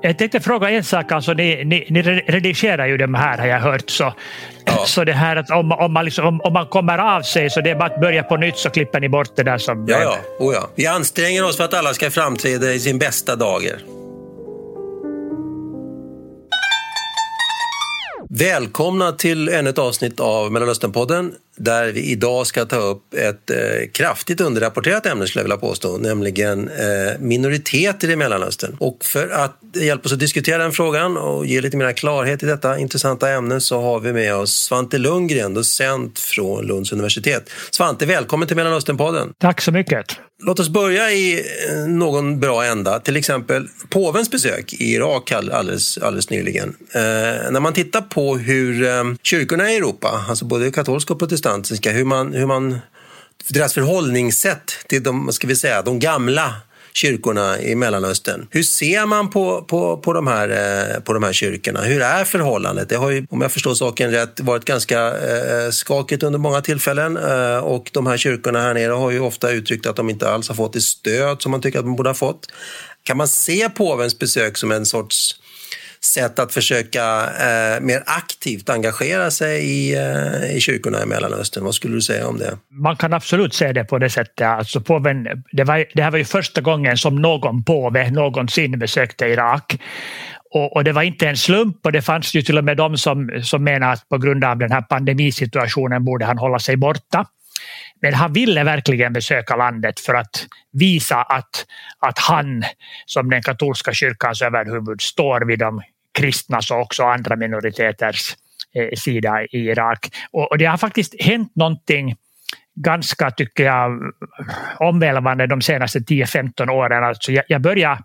Jag tänkte fråga en sak. Alltså, ni, ni, ni redigerar ju de här har jag hört. Så, ja. så det här att om, om, man liksom, om, om, man kommer av sig så det är bara att börja på nytt så klipper ni bort det där som... Ja, ja. Oh, ja. Vi anstränger oss för att alla ska framträda i sin bästa dager. Välkomna till ännu ett avsnitt av Mellanösternpodden där vi idag ska ta upp ett eh, kraftigt underrapporterat ämne skulle jag vilja påstå, nämligen eh, minoriteter i Mellanöstern. Och för att hjälpa oss att diskutera den frågan och ge lite mer klarhet i detta intressanta ämne så har vi med oss Svante Lundgren, docent från Lunds universitet. Svante, välkommen till Mellanösternpodden. Tack så mycket. Låt oss börja i eh, någon bra ända, till exempel påvens besök i Irak alldeles, alldeles nyligen. Eh, när man tittar på hur eh, kyrkorna i Europa, alltså både katolska och protestantiska, hur man, hur man deras förhållningssätt till de, ska vi säga, de gamla kyrkorna i Mellanöstern. Hur ser man på, på, på, de här, eh, på de här kyrkorna? Hur är förhållandet? Det har ju, om jag förstår saken rätt, varit ganska eh, skakigt under många tillfällen eh, och de här kyrkorna här nere har ju ofta uttryckt att de inte alls har fått det stöd som man tycker att de borde ha fått. Kan man se påvens besök som en sorts sätt att försöka eh, mer aktivt engagera sig i, eh, i kyrkorna i Mellanöstern. Vad skulle du säga om det? Man kan absolut se det på det sättet. Alltså påven, det, var, det här var ju första gången som någon påve någonsin besökte Irak. Och, och, det var inte en slump och det fanns ju till och med de som, som menar att på grund av den här pandemisituationen borde han hålla sig borta. Men han ville verkligen besöka landet för att visa att, att han som den katolska kyrkans överhuvud står vid de kristnas och också andra minoriteters eh, sida i Irak. Och, och det har faktiskt hänt någonting ganska, tycker jag, omvälvande de senaste 10-15 åren. Alltså jag, jag började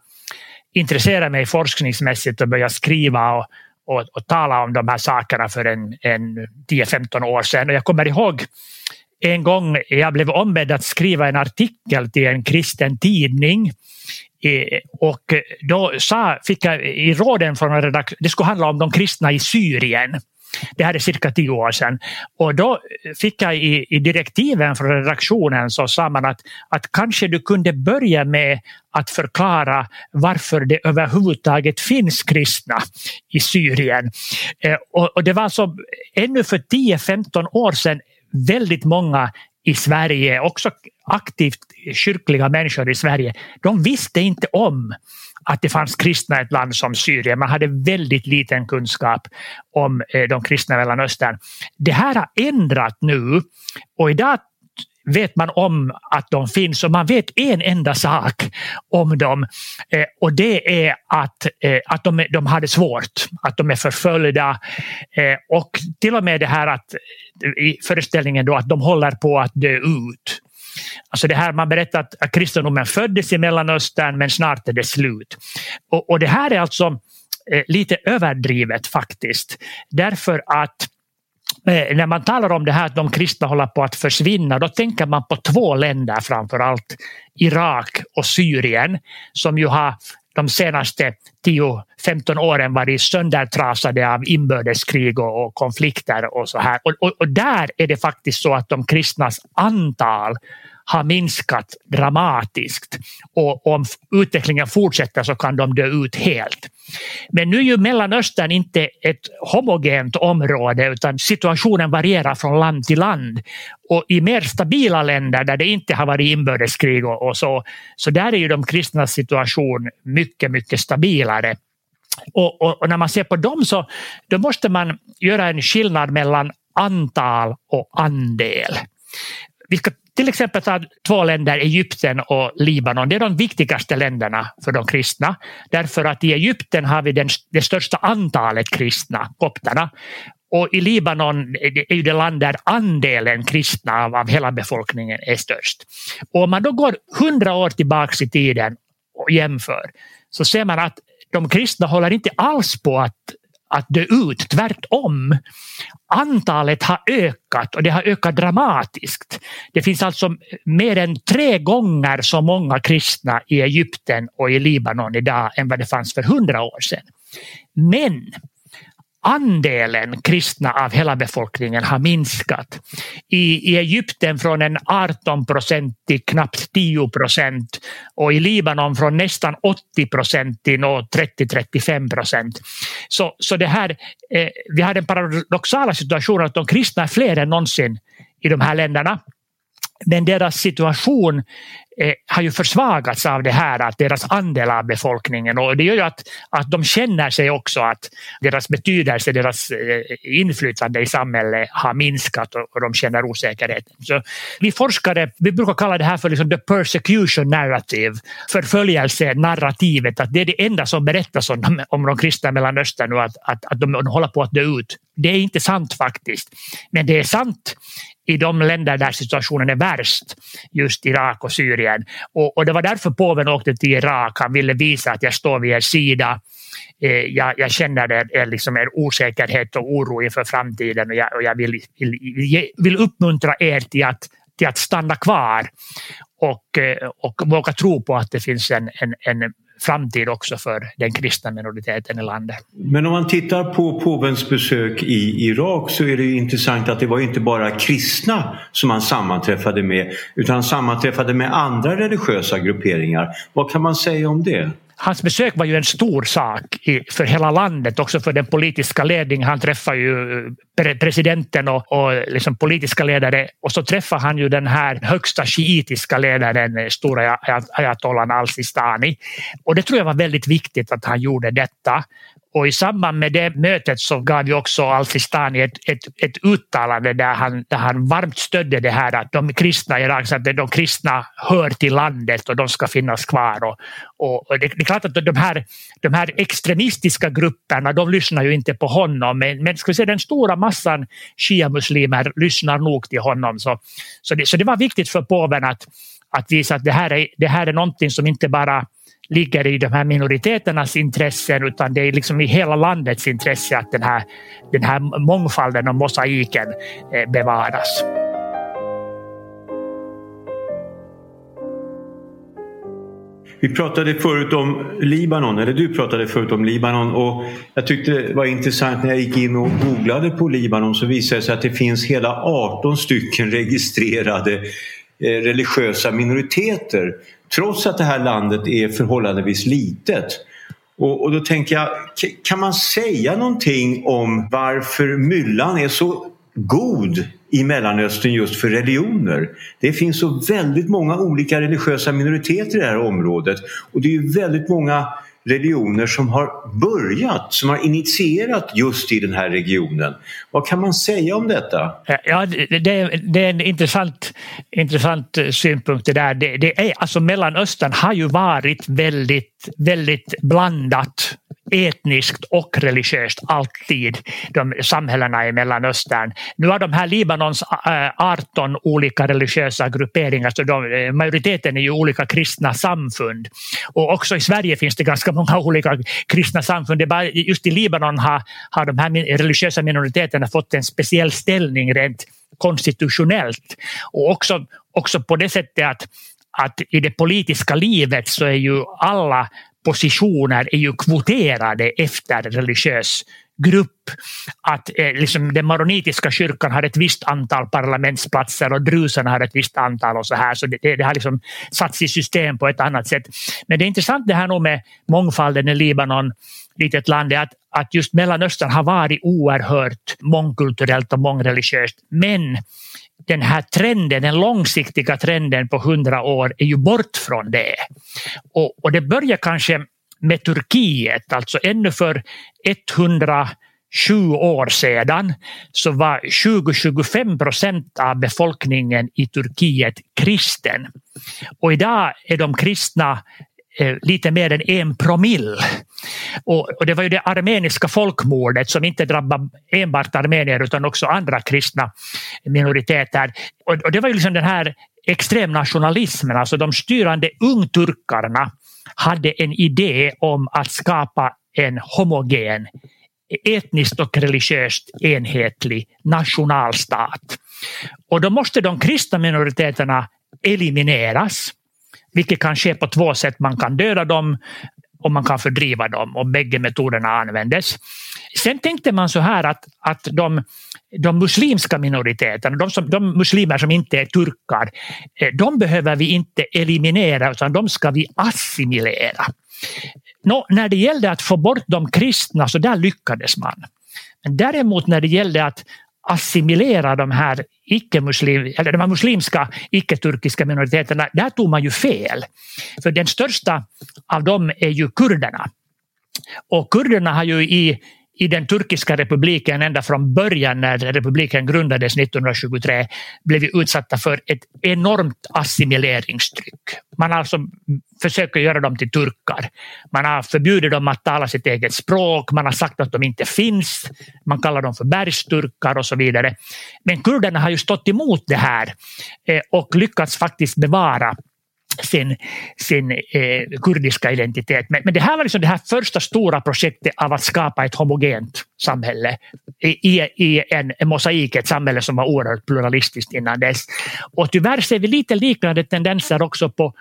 intressera mig forskningsmässigt och börja skriva och, och, och, tala om de här sakerna för en, en 10-15 år sedan. Och jag kommer ihåg en gång jag blev ombedd att skriva en artikel till en kristen tidning och då sa, fick jag i råden från en redaktör, det skulle handla om de kristna i Syrien. Det här är cirka tio år sedan. Och då fick jag i, i direktiven från redaktionen så sa man att, att kanske du kunde börja med att förklara varför det överhuvudtaget finns kristna i Syrien. Eh, och, och, det var alltså ännu för 10-15 år sedan väldigt många i Sverige, också aktivt kyrkliga människor i Sverige, de visste inte om att det fanns kristna i ett land som Syrien. Man hade väldigt liten kunskap om eh, de kristna i Mellanöstern. Det här har ändrat nu och idag vet man om att de finns och man vet en enda sak om dem eh, och det är att, eh, att de, de har det svårt, att de är förföljda eh, och till och med det här att i föreställningen då att de håller på att dö ut. Alltså det här, man berättar att kristendomen föddes i Mellanöstern men snart är det slut. Och, och det här är alltså eh, lite överdrivet faktiskt. Därför att Eh, när man talar om det här att de kristna håller på att försvinna då tänker man på två länder framför allt. Irak och Syrien som ju har de senaste 10-15 åren varit söndertrasade av inbördeskrig och, och konflikter och så här. Och, och, och, där är det faktiskt så att de kristnas antal har minskat dramatiskt och om utvecklingen fortsätter så kan de dö ut helt. Men nu är ju Mellanöstern inte ett homogent område utan situationen varierar från land till land. Och i mer stabila länder där det inte har varit inbördeskrig och, och så, så där är ju de kristnas situation mycket, mycket stabilare. Och, och, och, när man ser på dem så då måste man göra en skillnad mellan antal och andel. Vi ska till exempel ta två länder, Egypten och Libanon. Det är de viktigaste länderna för de kristna. Därför att i Egypten har vi den, det största antalet kristna, kopterna. Och i Libanon är ju det land där andelen kristna av, hela befolkningen är störst. Och om man då går hundra år tillbaks i tiden och jämför så ser man att de kristna håller inte alls på att att dö ut. Tvärtom. Antalet har ökat och det har ökat dramatiskt. Det finns alltså mer än tre gånger så många kristna i Egypten och i Libanon idag än vad det fanns för hundra år sedan. Men andelen kristna av hela befolkningen har minskat. I, i Egypten från en 18 procent till knappt 10 procent och i Libanon från nästan 80 procent till 30-35 procent. Så, så det här, eh, vi har den paradoxala situationen att de kristna är fler än någonsin i de här länderna. Men deras situation eh, har ju försvagats av det här, att deras andel av befolkningen och det gör ju att, att de känner sig också att deras betydelse, deras eh, inflytande i samhället har minskat och, och de känner osäkerhet. Så vi forskare vi brukar kalla det här för liksom the persecution narrative, förföljelsenarrativet, att det är det enda som berättas om, de, om de kristna i Mellanöstern nu, att, att, att de håller på att dö ut. Det är inte sant faktiskt, men det är sant i de länder där situationen är värst, just Irak och Syrien. Och, och det var därför påven åkte till Irak. Han ville visa att jag står vid er sida. Eh, jag, jag, känner er, eh, liksom er osäkerhet och oro inför framtiden och jag, och jag vill, vill, vill uppmuntra er till att, till att stanna kvar och, eh, och våga tro på att det finns en, en, en framtid också för den kristna minoriteten i landet. Men om man tittar på påvens besök i Irak så är det intressant att det var inte bara kristna som han sammanträffade med utan han sammanträffade med andra religiösa grupperingar. Vad kan man säga om det? Hans besök var ju en stor sak för hela landet, också för den politiska ledningen. Han träffade ju eh, presidenten och, och liksom politiska ledare och så träffade han ju den här högsta shiitiska ledaren, eh, stora ayatollan al-Sistani. Och det tror jag var väldigt viktigt att han gjorde detta. Och i samband med det mötet så gav ju också Al-Sistani ett, ett, ett uttalande där han, där han varmt stödde det här att de kristna i Irak, att de kristna hör till landet och de ska finnas kvar. Och, och det, det, är klart att de här, de här extremistiska grupperna de lyssnar ju inte på honom men, men ska vi säga, den stora massan shia-muslimer lyssnar nog till honom. Så, så, det, så det var viktigt för påven att, att visa att det här är, det här är någonting som inte bara ligger i de här minoriteternas intressen utan det är liksom i hela landets intresse att den här, den här mångfalden och mosaiken eh, bevaras. Vi pratade förut om Libanon, eller du pratade förut om Libanon och jag tyckte det var intressant när jag gick in och googlade på Libanon så visade det sig att det finns hela 18 stycken registrerade eh, religiösa minoriteter trots att det här landet är förhållandevis litet. Och, och då tänker jag, kan man säga någonting om varför myllan är så god i Mellanöstern just för religioner. Det finns så väldigt många olika religiösa minoriteter i det här området och det är väldigt många religioner som har börjat, som har initierat just i den här regionen. Vad kan man säga om detta? Ja, det, det är en intressant, intressant synpunkt det där. Det, det är, alltså Mellanöstern har ju varit väldigt, väldigt blandat etniskt och religiöst alltid, de samhällena i Mellanöstern. Nu har de här Libanons äh, 18 olika religiösa grupperingar, så de, äh, majoriteten är ju olika kristna samfund. Och också i Sverige finns det ganska många olika kristna samfund. Det bara, just i Libanon har, har de här religiösa minoriteterna fått en speciell ställning rent konstitutionellt. Och också, också på det sättet att att i det politiska livet så är ju alla positioner är ju kvoterade efter religiös grupp. Att eh, liksom den maronitiska kyrkan har ett visst antal parlamentsplatser och druserna har ett visst antal och så här. Så det, det har liksom satts i system på ett annat sätt. Men det är intressant det här nog med mångfalden i Libanon, litet land, är att, att just Mellanöstern har varit oerhört mångkulturellt och mångreligiöst. Men den här trenden, den långsiktiga trenden på hundra år är ju bort från det. Och, och det börjar kanske med Turkiet, alltså ännu för 107 år sedan så var 20-25 procent av befolkningen i Turkiet kristen. Och idag är de kristna Eh, lite mer än en promille. Och, och, det var ju det armeniska folkmordet som inte drabbade enbart armenier utan också andra kristna minoriteter. Och, och det var ju liksom den här extremnationalismen, alltså de styrande ungturkarna hade en idé om att skapa en homogen etniskt och religiöst enhetlig nationalstat. Och då måste de kristna minoriteterna elimineras vilket kan ske på två sätt. Man kan döda dem och man kan fördriva dem och bägge metoderna användes. Sen tänkte man så här att, att de, de muslimska minoriteterna, de, som, de muslimer som inte är turkar, eh, de behöver vi inte eliminera utan de ska vi assimilera. Nå, när det gällde att få bort de kristna så där lyckades man. Men däremot när det gällde att assimilera de här, icke-muslim, eller de här muslimska icke-turkiska minoriteterna, där tog man ju fel. För den största av dem är ju kurderna. Och kurderna har ju i i den turkiska republiken ända från början när republiken grundades 1923 blev utsatta för ett enormt assimileringstryck. Man har alltså försökt göra dem till turkar. Man har förbjudit dem att tala sitt eget språk, man har sagt att de inte finns, man kallar dem för bergsturkar och så vidare. Men kurderna har ju stått emot det här eh, och lyckats faktiskt bevara sin, sin eh, kurdiska identitet. Men, men det här var liksom det här första stora projektet av att skapa ett homogent samhälle i, i en, en mosaik, ett samhälle som var oerhört pluralistiskt innan dess. Och tyvärr ser vi lite liknande tendenser också på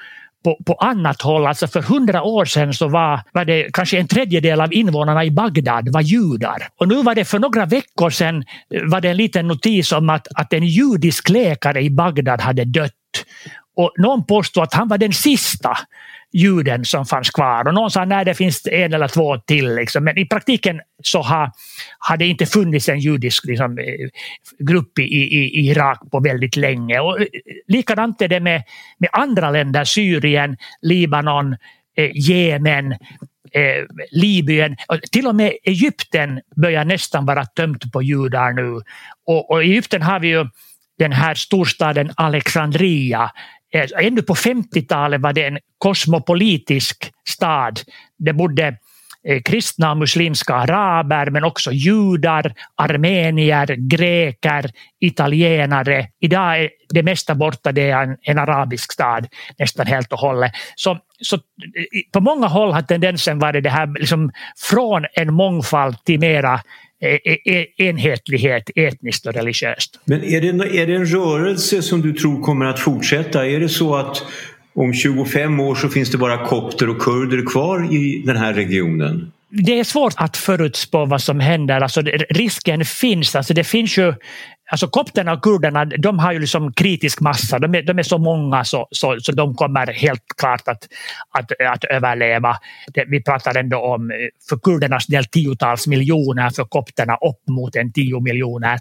på, på annat håll. Alltså för hundra år sedan så var, var det kanske en tredjedel av invånarna i Bagdad var judar. Och nu var det för några veckor sedan eh, var det en liten notis om att, att en judisk läkare i Bagdad hade dött. Och någon påstod att han var den sista juden som fanns kvar och någon sa att det finns en eller två till. Liksom. Men i praktiken så har, har det inte funnits en judisk liksom, eh, grupp i, i, i, Irak på väldigt länge. Och eh, likadant är det med, med andra länder, Syrien, Libanon, eh, Jemen, eh, Libyen. Till och med Egypten börjar nästan vara tömt på judar nu. Och, och i Egypten har vi ju den här storstaden Alexandria Eh, ännu på 50-talet var det en kosmopolitisk stad. Det bodde eh, kristna och muslimska araber men också judar, armenier, greker, italienare. Idag är det mesta borta, det är en, en arabisk stad nästan helt och hållet. Så, så eh, på många håll har tendensen varit det här liksom, från en mångfald till mera enhetlighet etniskt och religiöst. Men är det, är det en rörelse som du tror kommer att fortsätta? Är det så att om 25 år så finns det bara kopter och kurder kvar i den här regionen? Det är svårt att förutspå vad som händer. Alltså, risken finns. Alltså, det finns ju Alltså kopterna och kurderna de har ju liksom kritisk massa, de är, de är så många så, så, så de kommer helt klart att, att, att överleva. Det, vi pratar ändå om eh, för kurdernas del tiotals miljoner, för kopterna upp mot en tio miljoner.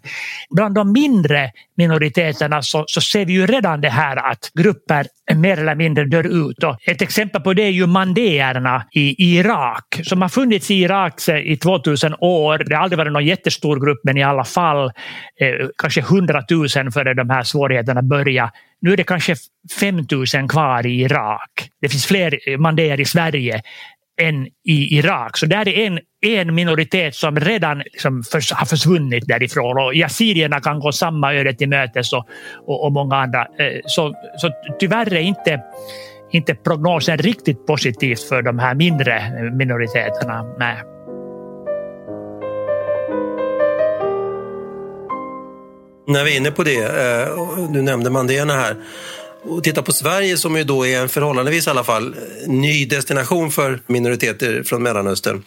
Bland de mindre minoriteterna så, så ser vi ju redan det här att grupper mer eller mindre dör ut. Och ett exempel på det är ju mandéerna i Irak som har funnits i Irak i 2000 år. Det har aldrig varit någon jättestor grupp men i alla fall eh, kanske 100 000 före de här svårigheterna började. Nu är det kanske 5 000 kvar i Irak. Det finns fler eh, mandéer i Sverige än i Irak. Så där är en, en minoritet som redan liksom för, har försvunnit därifrån och yazidierna kan gå samma öde till mötes och, och, och många andra. Eh, så, så tyvärr är inte, inte prognosen riktigt positivt för de här mindre minoriteterna. Nej. När vi är inne på det, eh, nu nämnde Mandena här, och titta på Sverige som ju då är en förhållandevis i alla fall eh, ny destination för minoriteter från Mellanöstern.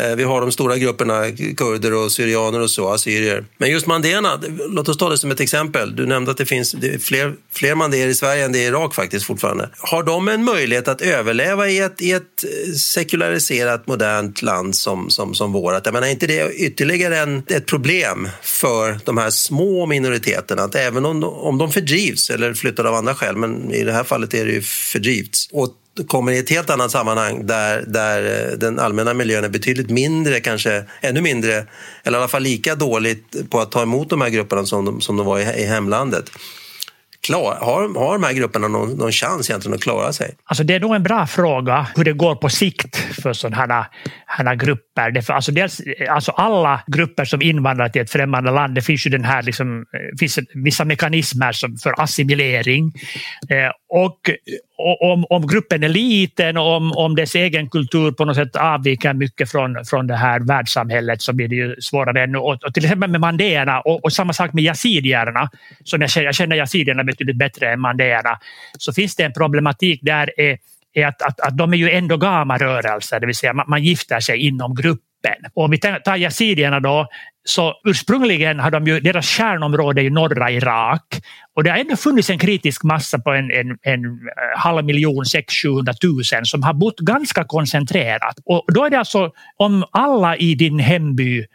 Eh, vi har de stora grupperna kurder och syrianer och så, assyrier. Men just mandéerna, låt oss ta det som ett exempel. Du nämnde att det finns fler, fler mandéer i Sverige än det är i Irak faktiskt fortfarande. Har de en möjlighet att överleva i ett, i ett eh, sekulariserat modernt land som, som, som vårt? Jag menar, är inte det ytterligare en, ett problem för de här små minoriteterna? Att även om, om de fördrivs eller flyttar av andra skäl, men i det här fallet är det ju fördrivts, och kommer i ett helt annat sammanhang där, där eh, den allmänna miljön är betydligt mindre, kanske ännu mindre, eller i alla fall lika dåligt på att ta emot de här grupperna som de, som de var i, i hemlandet. Klar, har, har de här grupperna någon, någon chans egentligen att klara sig? Alltså det är nog en bra fråga hur det går på sikt för sådana här grupper. Det, alltså dels, alltså alla grupper som invandrar till ett främmande land, det finns ju den här liksom, eh, finns vissa mekanismer som för assimilering. Eh, och, om, om gruppen är liten och om, om dess egen kultur på något sätt avviker mycket från, från det här världssamhället så blir det ju svårare ännu. Och, och till exempel med mandéerna och, och, samma sak med yazidierna, som jag känner, jag känner yazidierna betydligt bättre än mandéerna, så finns det en problematik där är är att, att, att de är ju endogama rörelser, det vill säga man, man gifter sig inom gruppen. Och om vi tar yazidierna då, så ursprungligen har de ju, deras kärnområde i norra Irak och det har ändå funnits en kritisk massa på en, en, en eh, halv miljon, 600 000 som har bott ganska koncentrerat. Och då är det alltså om alla i din hemby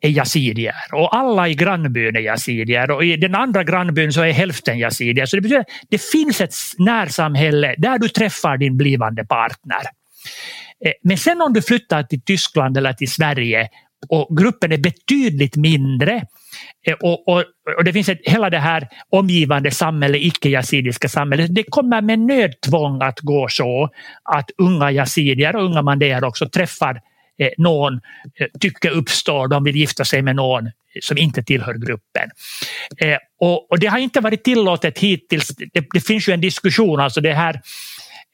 är yazidier och alla i grannbyn är yazidier och i den andra grannbyn så är hälften yazidier. Så det betyder att det finns ett närsamhälle där du träffar din blivande partner. Eh, men sen om du flyttar till Tyskland eller till Sverige och gruppen är betydligt mindre eh, och, och, och det finns ett, hela det här omgivande samhället, icke-yazidiska samhället, det kommer med nödtvång att gå så att unga yazidier och unga mandéer också träffar eh, någon, tycke uppstår, de vill gifta sig med någon som inte tillhör gruppen. Eh, och, och, det har inte varit tillåtet hittills, det, det finns ju en diskussion, alltså det här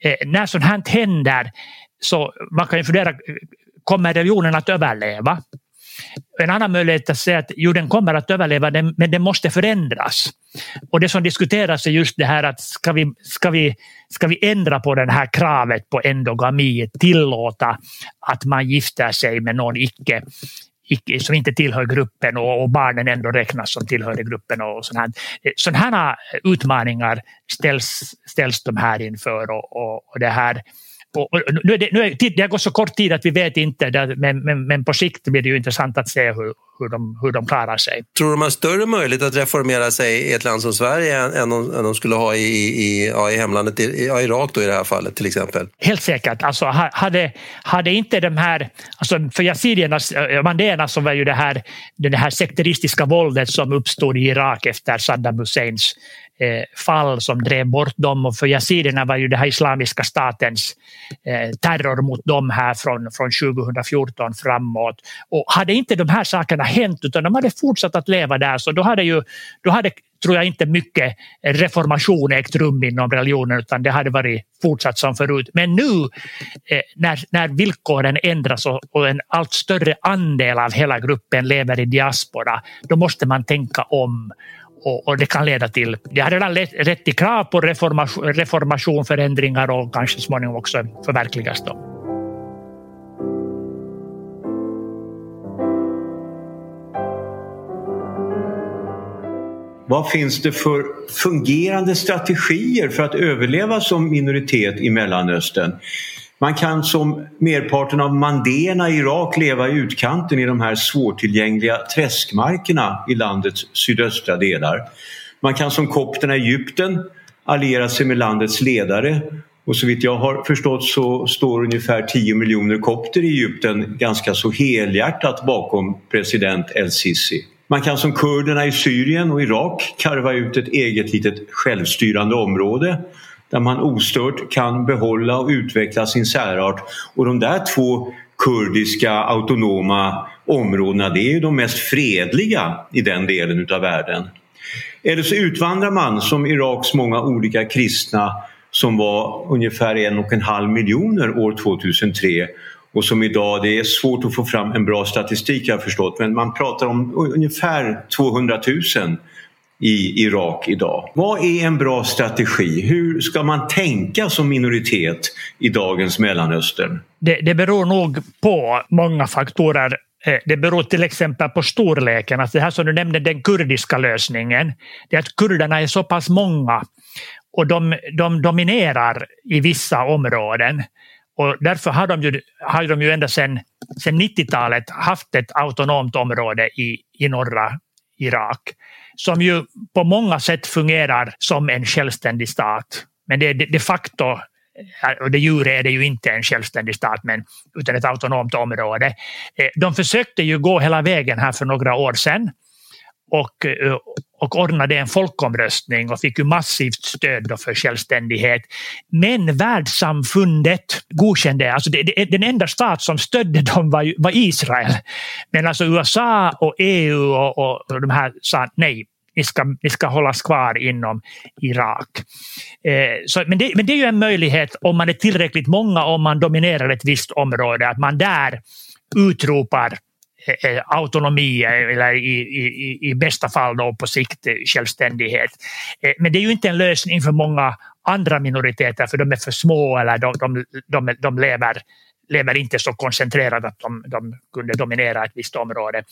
eh, när sånt här händer så man kan ju fundera, kommer religionen att överleva? En annan möjlighet att säga att jo, den kommer att överleva, men den måste förändras. Och det som diskuteras är just det här att ska vi, ska vi, ska vi ändra på det här kravet på endogami, tillåta att man gifter sig med någon icke, icke som inte tillhör gruppen och, och, barnen ändå räknas som tillhör gruppen. Och sånt här. Sådana här utmaningar ställs, ställs de här inför och, och, och det här och, nu är det, nu är, det har gått så kort tid att vi vet inte, men, men, men på sikt blir det ju intressant att se hur, hur, de, hur de klarar sig. Tror du de har större möjlighet att reformera sig i ett land som Sverige än, än, de, än de skulle ha i, i, ja, i hemlandet, i ja, Irak då i det här fallet till exempel? Helt säkert. Alltså, hade, hade inte de här, alltså för yazidiernas, eh, mandéerna så var ju det här, det här sekteristiska våldet som uppstod i Irak efter Saddam Husseins Eh, fall som drev bort dem och för yazidierna var ju det här Islamiska statens eh, terror mot dem här från, från 2014 framåt. Och hade inte de här sakerna hänt utan de hade fortsatt att leva där så då hade ju, då hade tror jag inte mycket reformation ägt rum inom religionen utan det hade varit fortsatt som förut. Men nu eh, när, när villkoren ändras och, och, en allt större andel av hela gruppen lever i diaspora, då måste man tänka om och, och, det kan leda till, det har redan lett, rätt till krav på reformation, reformation, förändringar och kanske småningom också förverkligas. Då. Vad finns det för fungerande strategier för att överleva som minoritet i Mellanöstern? Man kan som merparten av mandéerna i Irak leva i utkanten i de här svårtillgängliga träskmarkerna i landets sydöstra delar. Man kan som kopterna i Egypten alliera sig med landets ledare och så vitt jag har förstått så står ungefär 10 miljoner kopter i Egypten ganska så helhjärtat bakom president El-Sisi. Man kan som kurderna i Syrien och Irak karva ut ett eget litet självstyrande område där man ostört kan behålla och utveckla sin särart. Och de där två kurdiska autonoma områdena det är ju de mest fredliga i den delen utav världen. Eller så utvandrar man som Iraks många olika kristna som var ungefär en och en halv miljoner år 2003 och som idag, det är svårt att få fram en bra statistik jag har förstått, men man pratar om ungefär 200 000 i Irak idag. Vad är en bra strategi? Hur ska man tänka som minoritet i dagens Mellanöstern? Det, det beror nog på många faktorer. Eh, det beror till exempel på storleken. Alltså det här som du nämnde, den kurdiska lösningen. Det är att kurderna är så pass många och de, de dominerar i vissa områden. Och därför har de ju, har de ju ända sedan 90-talet haft ett autonomt område i, i norra Irak som ju på många sätt fungerar som en självständig stat. Men det, är de facto och de jure är det ju inte en självständig stat men, utan ett autonomt område. Eh, de försökte ju gå hela vägen här för några år sedan och, eh, och ordnade en folkomröstning och fick ju massivt stöd för självständighet. Men världssamfundet godkände, alltså det, det, den enda stat som stödde dem var, var Israel. Men alltså USA och EU och, och, och de här sa nej, ni ska, ni ska hållas kvar inom Irak. Eh, så, men, det, men det är ju en möjlighet om man är tillräckligt många, om man dominerar ett visst område, att man där utropar Eh, eh, autonomi eller i, i, i bästa fall då på sikt självständighet. Eh, men det är ju inte en lösning för många andra minoriteter för de är för små eller de, de, de, de lever lever inte så koncentrerat att de, de kunde dominera ett visst område.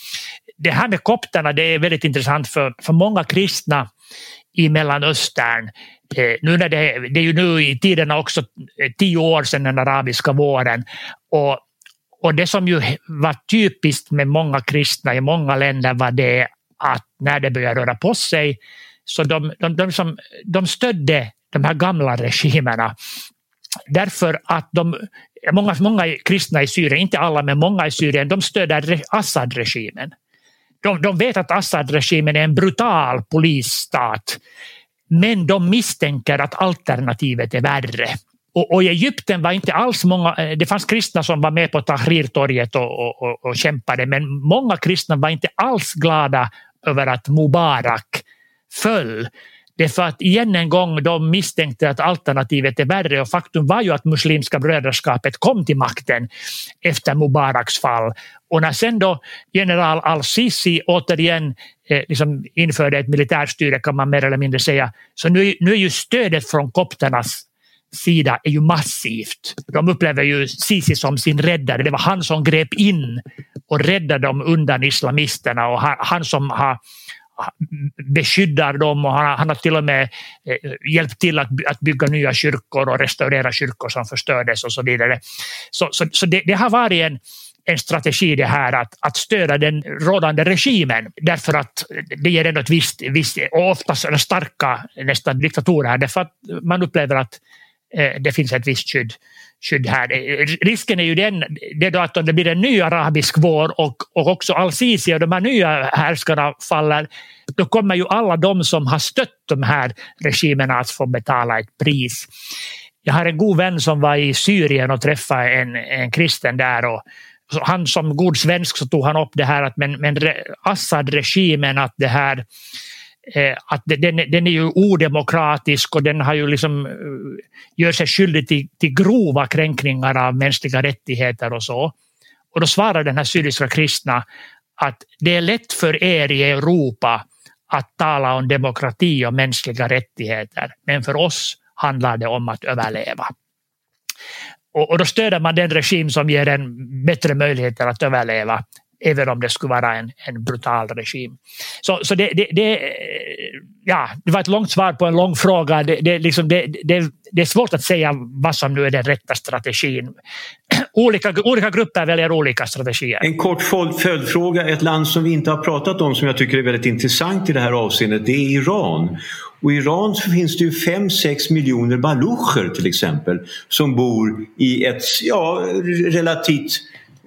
Det här med kopterna det är väldigt intressant för, för många kristna i Mellanöstern. Eh, nu när det, det är ju nu i tiderna också tio år sedan den arabiska våren och, och det som ju var typiskt med många kristna i många länder var det att när det började röra på sig så de, de, de, som, de stödde de här gamla regimerna därför att de, många, många kristna i Syrien, inte alla men många i Syrien, de stöder Assad-regimen. De, de vet att Assad-regimen är en brutal polisstat men de misstänker att alternativet är värre. Och, och, i Egypten var inte alls många, eh, det fanns kristna som var med på Tahrirtorget och, och, och, och kämpade men många kristna var inte alls glada över att Mubarak föll. Det är för att igen en gång de misstänkte att alternativet är värre och faktum var ju att Muslimska brödraskapet kom till makten efter Mubaraks fall. Och när sen då general al-Sisi återigen eh, liksom införde ett militärstyre kan man mer eller mindre säga, så nu, nu är ju stödet från kopternas sida är ju massivt. De upplever ju Sisi som sin räddare. Det var han som grep in och räddade dem undan islamisterna och han, han som har beskyddar dem och han, han har till och med eh, hjälpt till att, att bygga nya kyrkor och restaurera kyrkor som förstördes och så vidare. Så, så, så det, det har varit en, en strategi det här att, att stödja den rådande regimen därför att det ger ändå ett visst, visst och oftast starka nästan diktatorer därför att man upplever att Eh, det finns ett visst skydd skydd här. Eh, risken är ju den det då att om det blir en ny arabisk vår och, och också al-Sisi och de här nya härskarna faller, då kommer ju alla de som har stött de här regimerna att få betala ett pris. Jag har en god vän som var i Syrien och träffade en, en kristen där och han som god svensk så tog han upp det här att men, men Assad-regimen att det här Eh, att den, den är ju odemokratisk och den har ju liksom, eh, gör sig skyldig till, till grova kränkningar av mänskliga rättigheter och så. Och då svarar den här syriska kristna att det är lätt för er i Europa att tala om demokrati och mänskliga rättigheter, men för oss handlar det om att överleva. Och, och då stöder man den regim som ger en bättre möjligheter att överleva även om det skulle vara en, en brutal regim. Så, så det, det, det, ja, det var ett långt svar på en lång fråga. Det, det, liksom, det, det, det är svårt att säga vad som nu är den rätta strategin. Olika, olika grupper väljer olika strategier. En kort följdfråga. Ett land som vi inte har pratat om som jag tycker är väldigt intressant i det här avseendet det är Iran. Och I Iran så finns det ju 5-6 miljoner balucher till exempel som bor i ett ja, relativt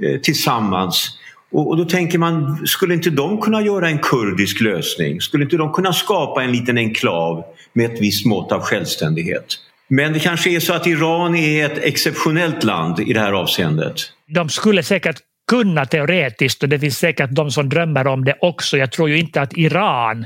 eh, tillsammans och, och, då tänker man, skulle inte de kunna göra en kurdisk lösning? Skulle inte de kunna skapa en liten enklav med ett visst mått av självständighet? Men det kanske är så att Iran är ett exceptionellt land i det här avseendet? De skulle säkert kunna teoretiskt och det finns säkert de som drömmer om det också. Jag tror ju inte att Iran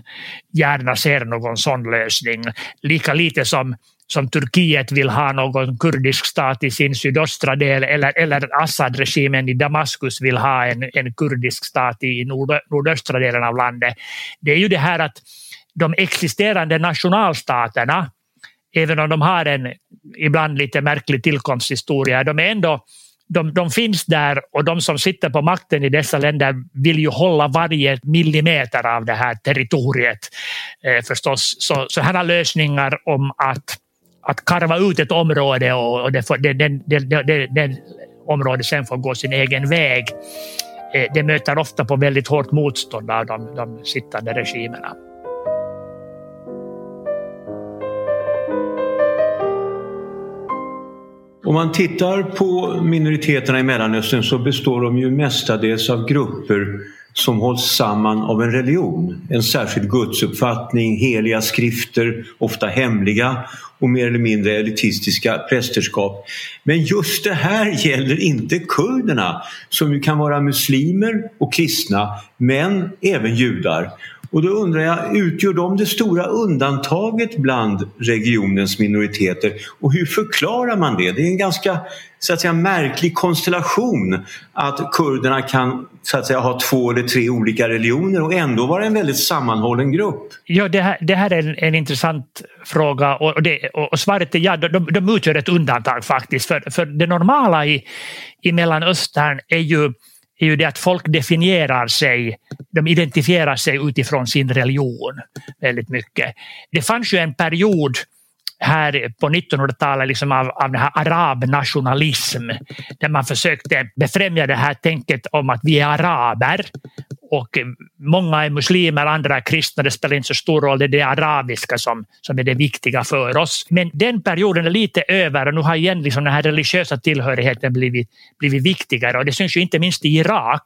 gärna ser någon sån lösning. Lika lite som som Turkiet vill ha någon kurdisk stat i sin sydöstra del eller, eller Assad-regimen i Damaskus vill ha en, en kurdisk stat i nord, nordöstra delen av landet. Det är ju det här att de existerande nationalstaterna, även om de har en ibland lite märklig tillkomsthistoria, de är ändå de, de finns där och de som sitter på makten i dessa länder vill ju hålla varje millimeter av det här territoriet eh, förstås. Så sådana lösningar om att att karva ut ett område och det, får, det, det, det, det området sen får gå sin egen väg. Eh, det möter ofta på väldigt hårt motstånd av de, de sittande regimerna. Om man tittar på minoriteterna i Mellanöstern så består de ju mestadels av grupper som hålls samman av en religion, en särskild gudsuppfattning, heliga skrifter, ofta hemliga och mer eller mindre elitistiska prästerskap. Men just det här gäller inte kurderna som ju kan vara muslimer och kristna men även judar. Och då undrar jag, utgör de det stora undantaget bland regionens minoriteter? Och hur förklarar man det? Det är en ganska så att säga, märklig konstellation att kurderna kan så att säga, ha två eller tre olika religioner och ändå vara en väldigt sammanhållen grupp. Ja, det här, det här är en, en intressant fråga och, det, och svaret är ja, de, de utgör ett undantag faktiskt. För, för det normala i, i Mellanöstern är ju är ju det att folk definierar sig, de identifierar sig utifrån sin religion väldigt mycket. Det fanns ju en period här på 1900-talet liksom av, av den här arabnationalism där man försökte befrämja det här tänket om att vi är araber och många är muslimer, andra är kristna, det spelar inte så stor roll, det är det arabiska som, som är det viktiga för oss. Men den perioden är lite över och nu har igen liksom den här religiösa tillhörigheten blivit, blivit viktigare och det syns ju inte minst i Irak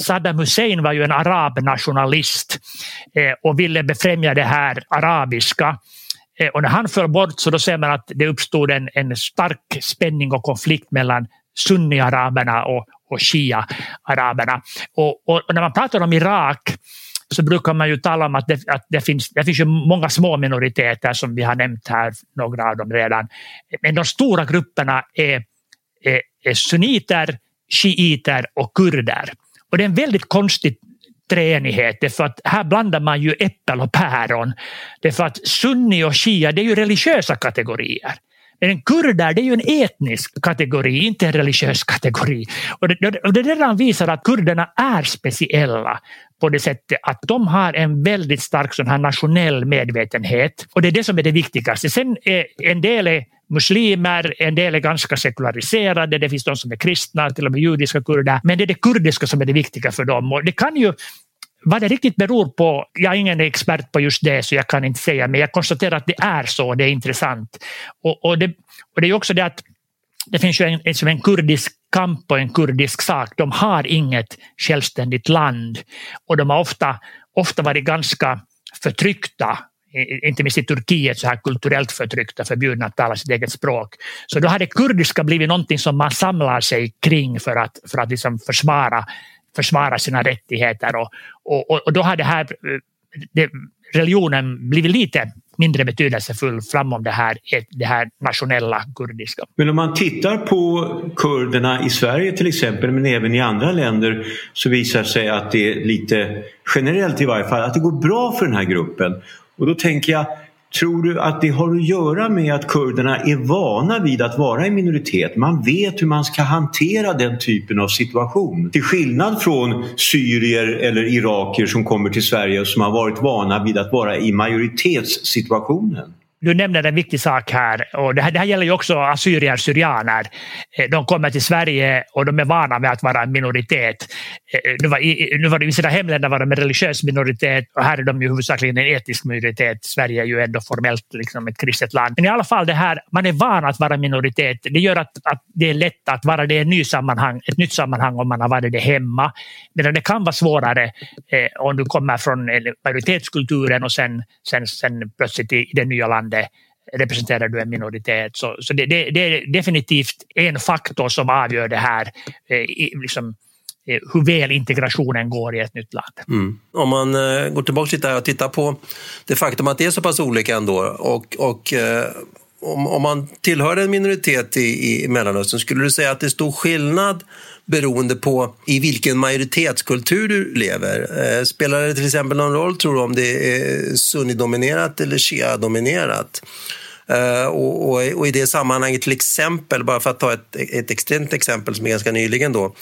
Saddam Hussein var ju en arabnationalist eh, och ville befrämja det här arabiska. Eh, och när han föll bort så då ser man att det uppstod en, en stark spänning och konflikt mellan sunni-araberna och, och shia-araberna. Och, och, och, när man pratar om Irak så brukar man ju tala om att det, att det, finns, det finns ju många små minoriteter som vi har nämnt här, några av dem redan. Men de stora grupperna är, är, är sunniter, shiiter och kurder. Och det är en väldigt konstig treenighet därför att här blandar man ju äppel och päron. Därför att sunni och shia det är ju religiösa kategorier. En kurder det är ju en etnisk kategori, inte en religiös kategori. Och det, och det redan visar att kurderna är speciella på det sättet att de har en väldigt stark sån här nationell medvetenhet. Och det är det som är det viktigaste. Sen är en del är muslimer, en del är ganska sekulariserade, det finns de som är kristna, till och med judiska kurder. Men det är det kurdiska som är det viktiga för dem. Och det kan ju vad det riktigt beror på, jag är ingen expert på just det så jag kan inte säga, men jag konstaterar att det är så, det är intressant. Och, och, det, och det är också det att det finns ju en, en, en kurdisk kamp och en kurdisk sak. De har inget självständigt land och de har ofta, ofta varit ganska förtryckta inte minst i Turkiet, så här kulturellt förtryckta, förbjudna att tala sitt eget språk. Så då har det kurdiska blivit någonting som man samlar sig kring för att, för att liksom försvara försvara sina rättigheter och, och, och då har det här det, religionen blivit lite mindre betydelsefull framom det här, det här nationella kurdiska. Men om man tittar på kurderna i Sverige till exempel men även i andra länder så visar det sig att det är lite generellt i varje fall att det går bra för den här gruppen. Och då tänker jag Tror du att det har att göra med att kurderna är vana vid att vara i minoritet? Man vet hur man ska hantera den typen av situation. Till skillnad från syrier eller iraker som kommer till Sverige och som har varit vana vid att vara i majoritetssituationen. Du nämner en viktig sak här och det här, det här gäller ju också assyrier syrianer. Eh, de kommer till Sverige och de är vana med att vara en minoritet. Eh, nu var, i, nu var det i sina hemländer var de en religiös minoritet och här är de ju huvudsakligen en etnisk minoritet. Sverige är ju ändå formellt liksom ett kristet land. Men i alla fall det här, man är van att vara minoritet. Det gör att, att det är lätt att vara det i ett, ny sammanhang, ett nytt sammanhang om man har varit det hemma. Medan det kan vara svårare eh, om du kommer från majoritetskulturen och sen, sen, sen plötsligt i det nya landet landet representerar du en minoritet. Så, så det, det, det, är definitivt en faktor som avgör det här. Eh, liksom, eh, hur väl integrationen går i ett nytt land. Mm. Om man eh, går tillbaka lite och tittar på det faktum att det är så pass olika ändå och, och eh, om, om, man tillhör en minoritet i, i Mellanöstern, skulle du säga att det är stor skillnad beroende på i vilken majoritetskultur du lever. Eh, spelar det till exempel någon roll, tror du, om det är sunnidominerat eller shia-dominerat? Eh, och, och, och, i det sammanhanget till exempel, bara för att ta ett, ett extremt exempel som är ganska nyligen då,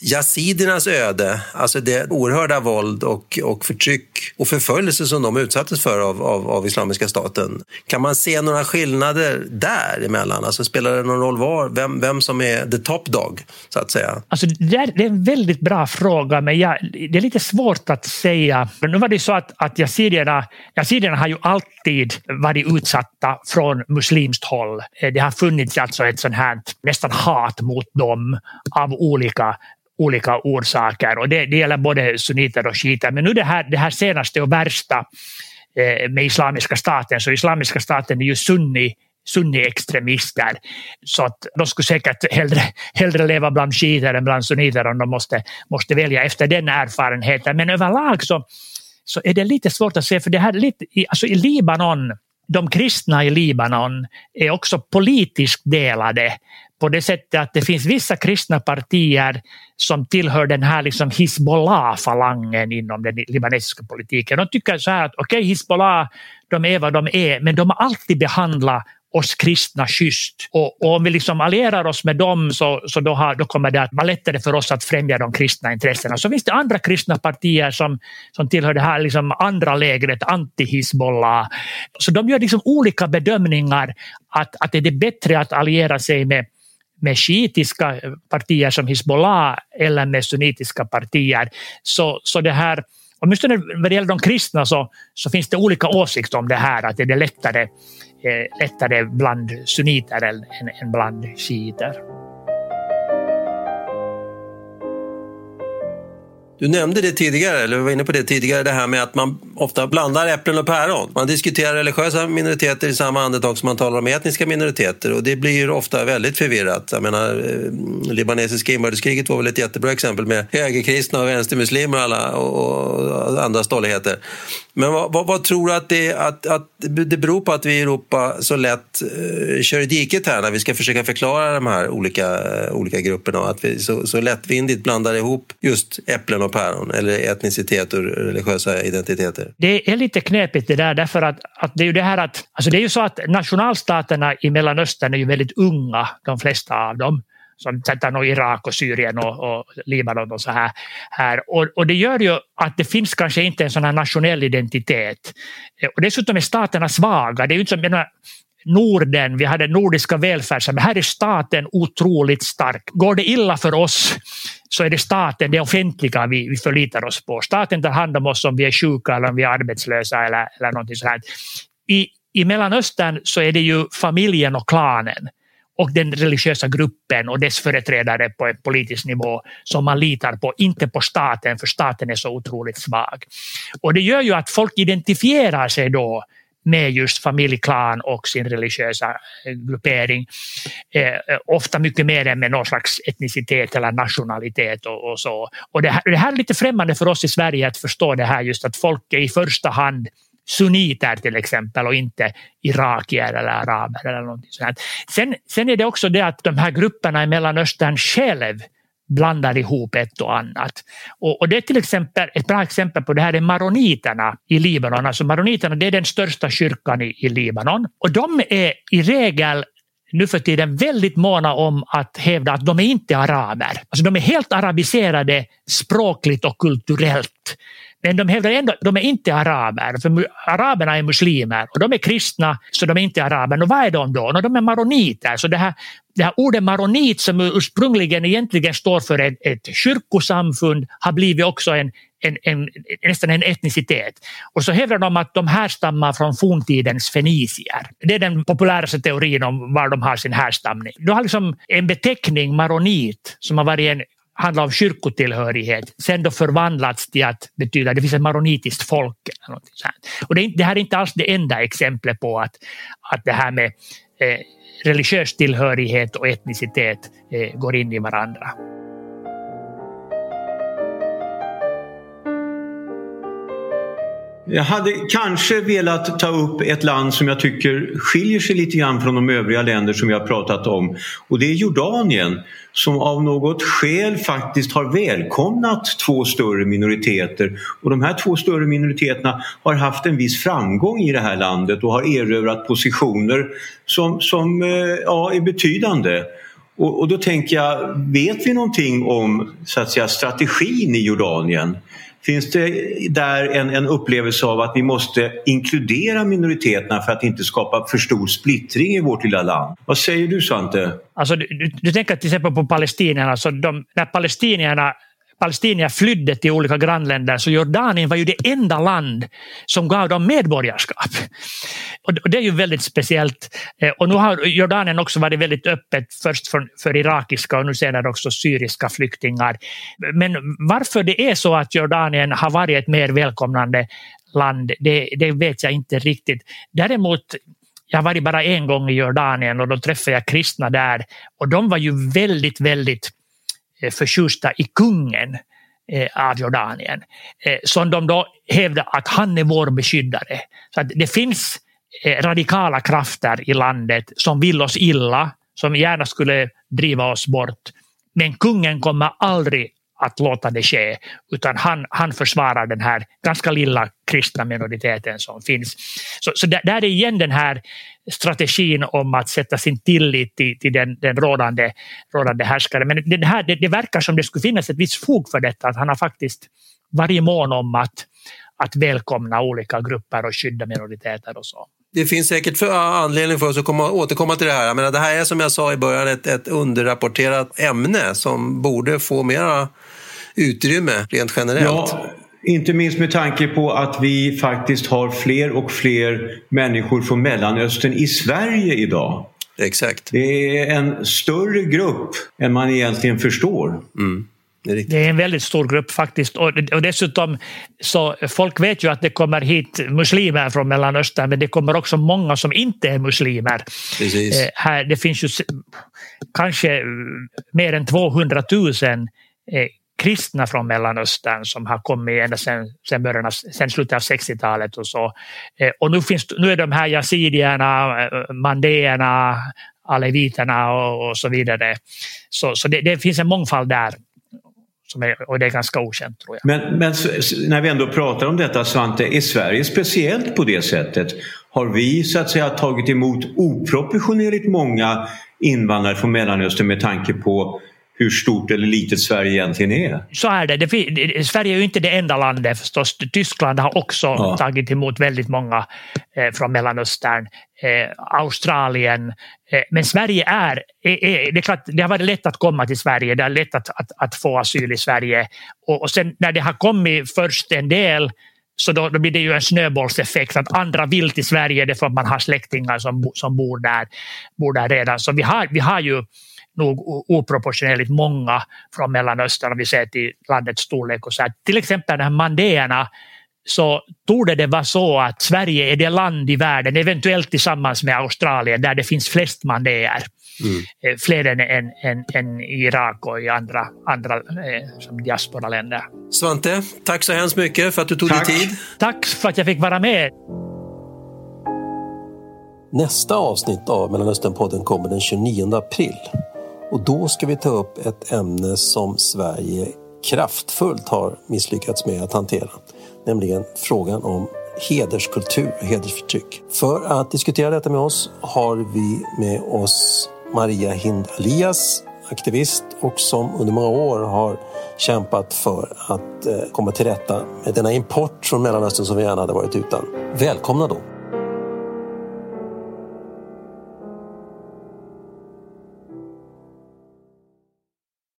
Yazidernas öde, alltså det oerhörda våld och, och förtryck och förföljelse som de utsattes för av, av, av Islamiska staten. Kan man se några skillnader däremellan? Alltså spelar det någon roll var, vem, vem som är the top dog, så att säga? Alltså, det, är, det är en väldigt bra fråga, men jag, det är lite svårt att säga. Nu var det så att, att yazidierna, yazidierna har ju alltid varit utsatta från muslimskt håll. Eh, det har funnits alltså ett sånt här nästan hat mot dem av olika olika orsaker och det, det gäller både sunniter och shiiter. Men nu det här, det här senaste och värsta eh, med Islamiska staten, så Islamiska staten är ju sunni sunni-extremister. Så att de skulle säkert hellre, hellre leva bland shiiter än bland sunniter om de måste, måste välja efter den erfarenheten. Men överlag så så är det lite svårt att se, för det här lite, alltså i Libanon de kristna i Libanon är också politiskt delade på det sättet att det finns vissa kristna partier som tillhör den här liksom Hizbollah-falangen inom den libanesiska politiken. De tycker så här att okej, okay, Hizbollah, de är vad de är, men de har alltid behandlat oss kristna schysst. Och, och, om vi liksom allierar oss med dem så, så då, har, då kommer det att vara lättare för oss att främja de kristna intressena. Så finns det andra kristna partier som, som tillhör det här liksom andra lägret, anti-Hizbollah. Så de gör liksom olika bedömningar att, att det är bättre att alliera sig med med shiitiska partier som Hizbollah eller med sunnitiska partier. Så, så det här, åtminstone vad det gäller de kristna så, så finns det olika åsikter om det här, att det är lättare Eh, lättare bland sunniter än, än bland shiiter. Du nämnde det tidigare, eller vi var inne på det tidigare, det här med att man ofta blandar äpplen och päron. Man diskuterar religiösa minoriteter i samma andetag som man talar om etniska minoriteter och det blir ofta väldigt förvirrat. Jag menar, eh, libanesiska inbördeskriget var väl ett jättebra exempel med högerkristna och vänstermuslimer och, alla, och andra stolligheter. Men vad, vad, vad, tror du att det, att, att det beror på att vi i Europa så lätt uh, kör i diket här när vi ska försöka förklara de här olika, uh, olika grupperna och att vi så, så lättvindigt blandar ihop just äpplen och päron eller etnicitet och religiösa identiteter? Det är lite knepigt det där därför att, att det är ju det här att alltså det är ju så att nationalstaterna i Mellanöstern är ju väldigt unga, de flesta av dem som sätter Irak och Syrien och, och, Libanon och så här. här. Och, och, det gör ju att det finns kanske inte en sån här nationell identitet. Och dessutom är staterna svaga. Det är ju inte som, Norden, vi hade nordiska välfärdssamhället. Här är staten otroligt stark. Går det illa för oss så är det staten, det offentliga vi, vi förlitar oss på. Staten tar hand om oss om vi är sjuka eller om vi är arbetslösa eller, eller någonting sånt. I, I Mellanöstern så är det ju familjen och klanen och den religiösa gruppen och dess företrädare på en politisk nivå som man litar på, inte på staten för staten är så otroligt svag. Och det gör ju att folk identifierar sig då med just familjeklan och sin religiösa eh, gruppering. Eh, ofta mycket mer än med någon slags etnicitet eller nationalitet och, och så. Och det här, det här är lite främmande för oss i Sverige att förstå det här just att folk är i första hand sunniter till exempel och inte irakier eller araber eller någonting sånt. Sen, sen är det också det att de här grupperna i Mellanöstern själv blandar ihop ett och annat. Och, och, det är till exempel ett bra exempel på det här är maroniterna i Libanon. Alltså maroniterna det är den största kyrkan i, i Libanon och de är i regel nu för tiden väldigt måna om att hävda att de är inte araber. Alltså de är helt arabiserade språkligt och kulturellt. Men de hävdar ändå att de är inte araber, för araberna är muslimer och de är kristna så de är inte araber. Och vad är de då? de är maroniter. Så det här, det här ordet maronit som ursprungligen egentligen står för ett, ett kyrkosamfund har blivit också en, en, en, nästan en etnicitet. Och så hävdar de att de härstammar från forntidens fenicier. Det är den populäraste teorin om var de har sin härstamning. Du har liksom en beteckning, maronit, som har varit en handlar om kyrkotillhörighet, sen då förvandlats till att betyda att det finns ett maronitiskt folk. Och det, det, här är inte alls det enda exemplet på att, att det här med eh, religiös tillhörighet och etnicitet eh, går in i varandra. Jag hade kanske velat ta upp ett land som jag tycker skiljer sig lite grann från de övriga länder som vi har pratat om och det är Jordanien som av något skäl faktiskt har välkomnat två större minoriteter och de här två större minoriteterna har haft en viss framgång i det här landet och har erövrat positioner som, som eh, ja, är betydande. Och, och då tänker jag, vet vi någonting om så att säga, strategin i Jordanien? Finns det där en, en upplevelse av att vi måste inkludera minoriteterna för att inte skapa för stor splittring i vårt lilla land? Vad säger du Svante? Alltså, du, du tänker till exempel på palestinierna. Alltså de, när palestinierna palestinier flydde till olika grannländer så Jordanien var ju det enda land som gav dem medborgarskap. Och det är ju väldigt speciellt. Eh, och nu har Jordanien också varit väldigt öppet först för, för irakiska och nu senare också syriska flyktingar. Men varför det är så att Jordanien har varit ett mer välkomnande land, det, det vet jag inte riktigt. Däremot jag har varit bara en gång i Jordanien och då träffade jag kristna där och de var ju väldigt, väldigt Eh, förtjusta i kungen. Eh, av Jordanien. Eh, som de då hävdar att han är vår beskyddare. Så att det finns radikala krafter i landet som vill oss illa, som gärna skulle driva oss bort. Men kungen kommer aldrig att låta det ske, utan han, han försvarar den här ganska lilla kristna minoriteten som finns. Så, så där, där är igen den här strategin om att sätta sin tillit till, till den, den rådande, rådande härskaren. Men det, här, det, det verkar som det skulle finnas ett visst fog för detta, att han har faktiskt varit mån om att, att välkomna olika grupper och skydda minoriteter och så det finns säkert för, anledning för oss att komma, återkomma till det här. Jag menar, det här är som jag sa i början ett, ett underrapporterat ämne som borde få mera utrymme rent generellt. Ja, inte minst med tanke på att vi faktiskt har fler och fler människor från Mellanöstern i Sverige idag. Exakt. Det är en större grupp än man egentligen förstår. Mm. Det är, det är, en väldigt stor grupp faktiskt. Och, och dessutom så folk vet ju att det kommer hit muslimer från Mellanöstern men det kommer också många som inte är muslimer. Precis. Eh, här, det finns ju kanske mer än 200 000 eh, kristna från Mellanöstern som har kommit ända sedan, sedan, början av, sedan slutet av 60-talet och så. Eh, och nu, finns, nu är de här yazidierna, eh, mandéerna, aleviterna och, och så vidare. Så, så det, det finns en mångfald där. Som är, och det är ganska okänt tror jag. Men, men när vi ändå pratar om detta Svante, är Sverige speciellt på det sättet? Har vi så att säga tagit emot oproportionerligt många invandrare från Mellanöstern med tanke på hur stort eller litet Sverige egentligen är. Så är det. det Sverige är ju inte det enda landet förstås. Tyskland har också ja. tagit emot väldigt många eh, från Mellanöstern. Eh, Australien. Eh, men Sverige är, är, är, det är klart, det har varit lätt att komma till Sverige, det är lätt att, att, att få asyl i Sverige. Och, och sen när det har kommit först en del så då, då, blir det ju en snöbollseffekt att andra vill till Sverige därför att man har släktingar som, som bor, där, bor där redan. Så vi har, vi har ju nog oproportionerligt många från Mellanöstern om vi ser till landets storlek. Och så här. Till exempel de här mandéerna så torde det vara så att Sverige är det land i världen, eventuellt tillsammans med Australien, där det finns flest mandéer. Mm. Eh, fler än, än, än, än, i Irak och i andra, andra eh, som diasporaländer. Svante, tack så hemskt mycket för att du tog dig tid. Tack för att jag fick vara med. Nästa avsnitt av Mellanösternpodden kommer den 29 april. Och då ska vi ta upp ett ämne som Sverige kraftfullt har misslyckats med att hantera. Nämligen frågan om hederskultur och hedersförtryck. För att diskutera detta med oss har vi med oss Maria Hind Alias, aktivist och som under många år har kämpat för att eh, komma till rätta med denna import från Mellanöstern som vi gärna hade varit utan. Välkomna då!